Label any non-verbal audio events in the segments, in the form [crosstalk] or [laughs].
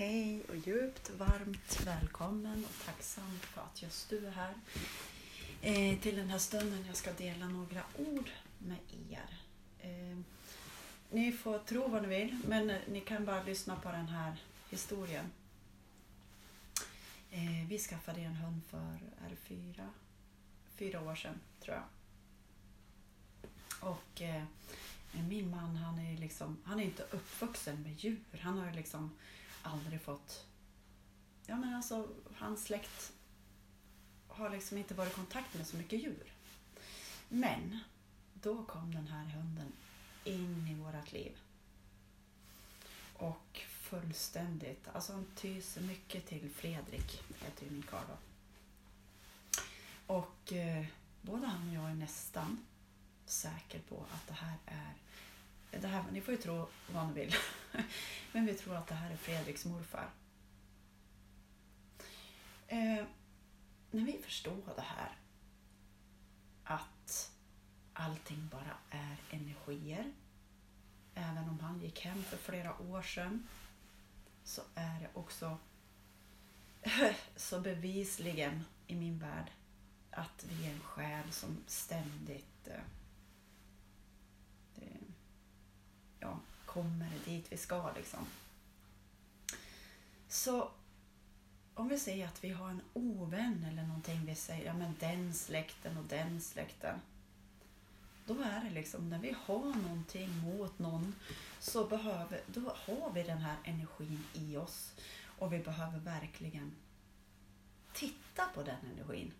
Hej och djupt varmt välkommen och tacksam för att just du är här. Eh, till den här stunden jag ska dela några ord med er. Eh, ni får tro vad ni vill, men ni kan bara lyssna på den här historien. Eh, vi skaffade en hund för R4, fyra, fyra år sedan, tror jag. Och eh, min man han är, liksom, han är inte uppvuxen med djur. Han har liksom aldrig fått... Ja men alltså, hans släkt har liksom inte varit i kontakt med så mycket djur. Men då kom den här hunden in i vårt liv. Och fullständigt, alltså han tyser mycket till Fredrik, heter ju min karl då. Och eh, både han och jag är nästan säker på att det här är det här, ni får ju tro vad ni vill. [laughs] Men vi tror att det här är Fredriks morfar. Eh, när vi förstår det här, att allting bara är energier. Även om han gick hem för flera år sedan så är det också [laughs] så bevisligen i min värld att vi är en själ som ständigt eh, ja, kommer dit vi ska. Liksom. Så om vi säger att vi har en ovän eller någonting, vi säger ja men den släkten och den släkten. Då är det liksom, när vi har någonting mot någon så behöver, då har vi den här energin i oss och vi behöver verkligen titta på den energin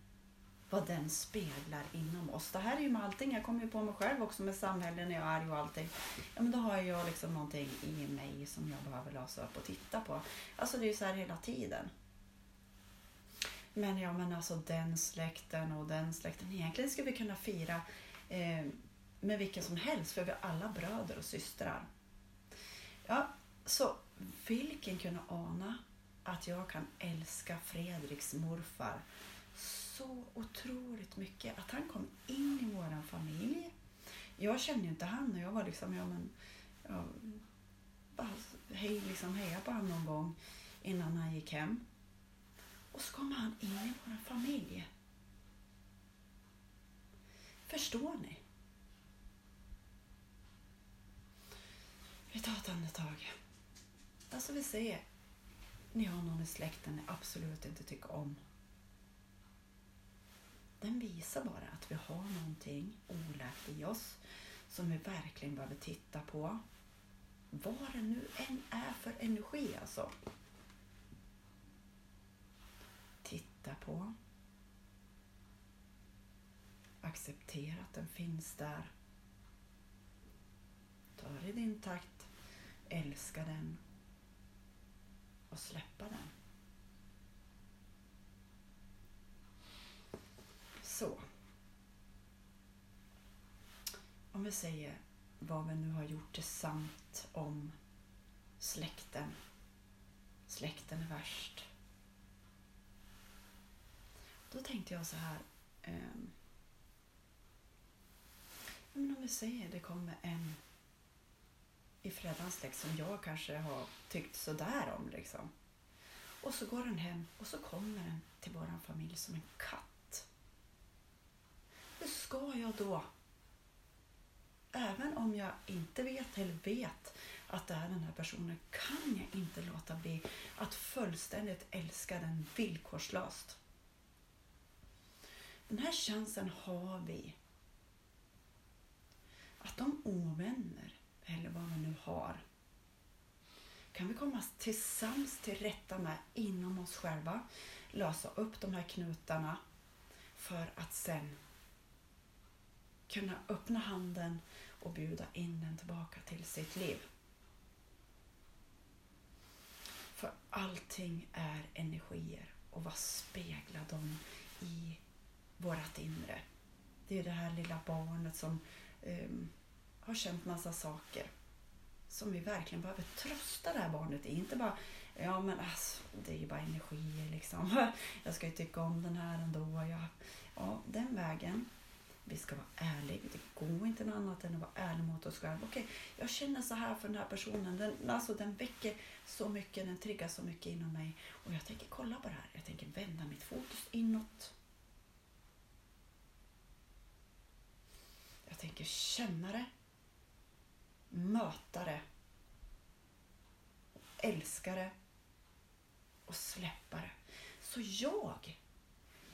vad den speglar inom oss. Det här är ju med allting. Jag kommer ju på mig själv också med samhället när jag är arg och allting. Ja, men då har jag liksom någonting i mig som jag behöver lösa upp och titta på. Alltså det är ju så här hela tiden. Men ja, men alltså den släkten och den släkten. Egentligen skulle vi kunna fira eh, med vilka som helst för vi är alla bröder och systrar. Ja, så vilken kunde ana att jag kan älska Fredriks morfar så otroligt mycket. Att han kom in i vår familj. Jag kände ju inte han och jag var liksom, ja men, ja, bara hej, liksom heja på honom någon gång innan han gick hem. Och så kom han in i vår familj. Förstår ni? Vi tar ett andetag. Alltså vi säger, ni har någon i släkten ni absolut inte tycker om den visar bara att vi har någonting oläkt i oss som vi verkligen behöver titta på. Vad det nu än är för energi alltså. Titta på. Acceptera att den finns där. Ta det i din takt. Älska den. Och släppa den. Så. Om vi säger vad vi nu har gjort till sant om släkten. Släkten är värst. Då tänkte jag så här. Eh, men om vi säger det kommer en i Freddans släkt som jag kanske har tyckt sådär om. Liksom. Och så går den hem och så kommer den till vår familj som en katt hur ska jag då? Även om jag inte vet eller vet att det är den här personen kan jag inte låta bli att fullständigt älska den villkorslöst. Den här chansen har vi. Att de ovänner, eller vad man nu har, kan vi komma tillsammans till rätta med inom oss själva, lösa upp de här knutarna för att sen kunna öppna handen och bjuda in den tillbaka till sitt liv. För allting är energier och vad speglar de i vårt inre? Det är det här lilla barnet som um, har känt massa saker som vi verkligen behöver trösta det här barnet i. Inte bara, ja men alltså, det är ju bara energier liksom. [laughs] Jag ska ju tycka om den här ändå. Ja, ja den vägen vi ska vara ärliga. Det går inte något annat än att vara ärlig mot oss själva. Okej, jag känner så här för den här personen. Den, alltså, den väcker så mycket, den triggar så mycket inom mig. Och jag tänker kolla på det här. Jag tänker vända mitt fokus inåt. Jag tänker känna det. Möta det. Älska det. Och släppa det. Så jag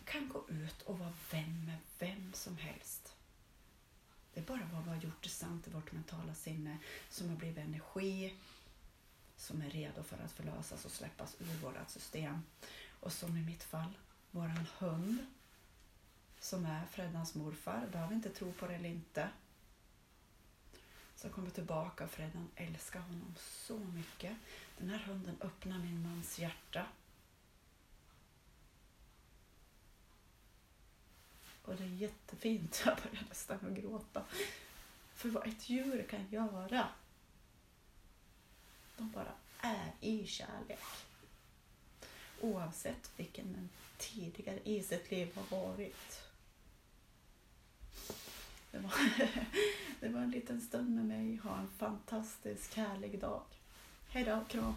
kan gå ut och vara vän med vem som helst. Det är bara vad vi har gjort det sant i vårt mentala sinne som har blivit energi som är redo för att förlösas och släppas ur vårt system. Och som i mitt fall, våran hund som är Freddans morfar, behöver inte tro på det eller inte. Så kommer tillbaka och Freddan älskar honom så mycket. Den här hunden öppnar min mans hjärta Och det är jättefint. [laughs] Jag börjar nästan att gråta. För vad ett djur kan göra. De bara är i kärlek. Oavsett vilken den tidigare i sitt liv har varit. Det var, [laughs] det var en liten stund med mig. Ha en fantastisk härlig dag. Hej då, kram.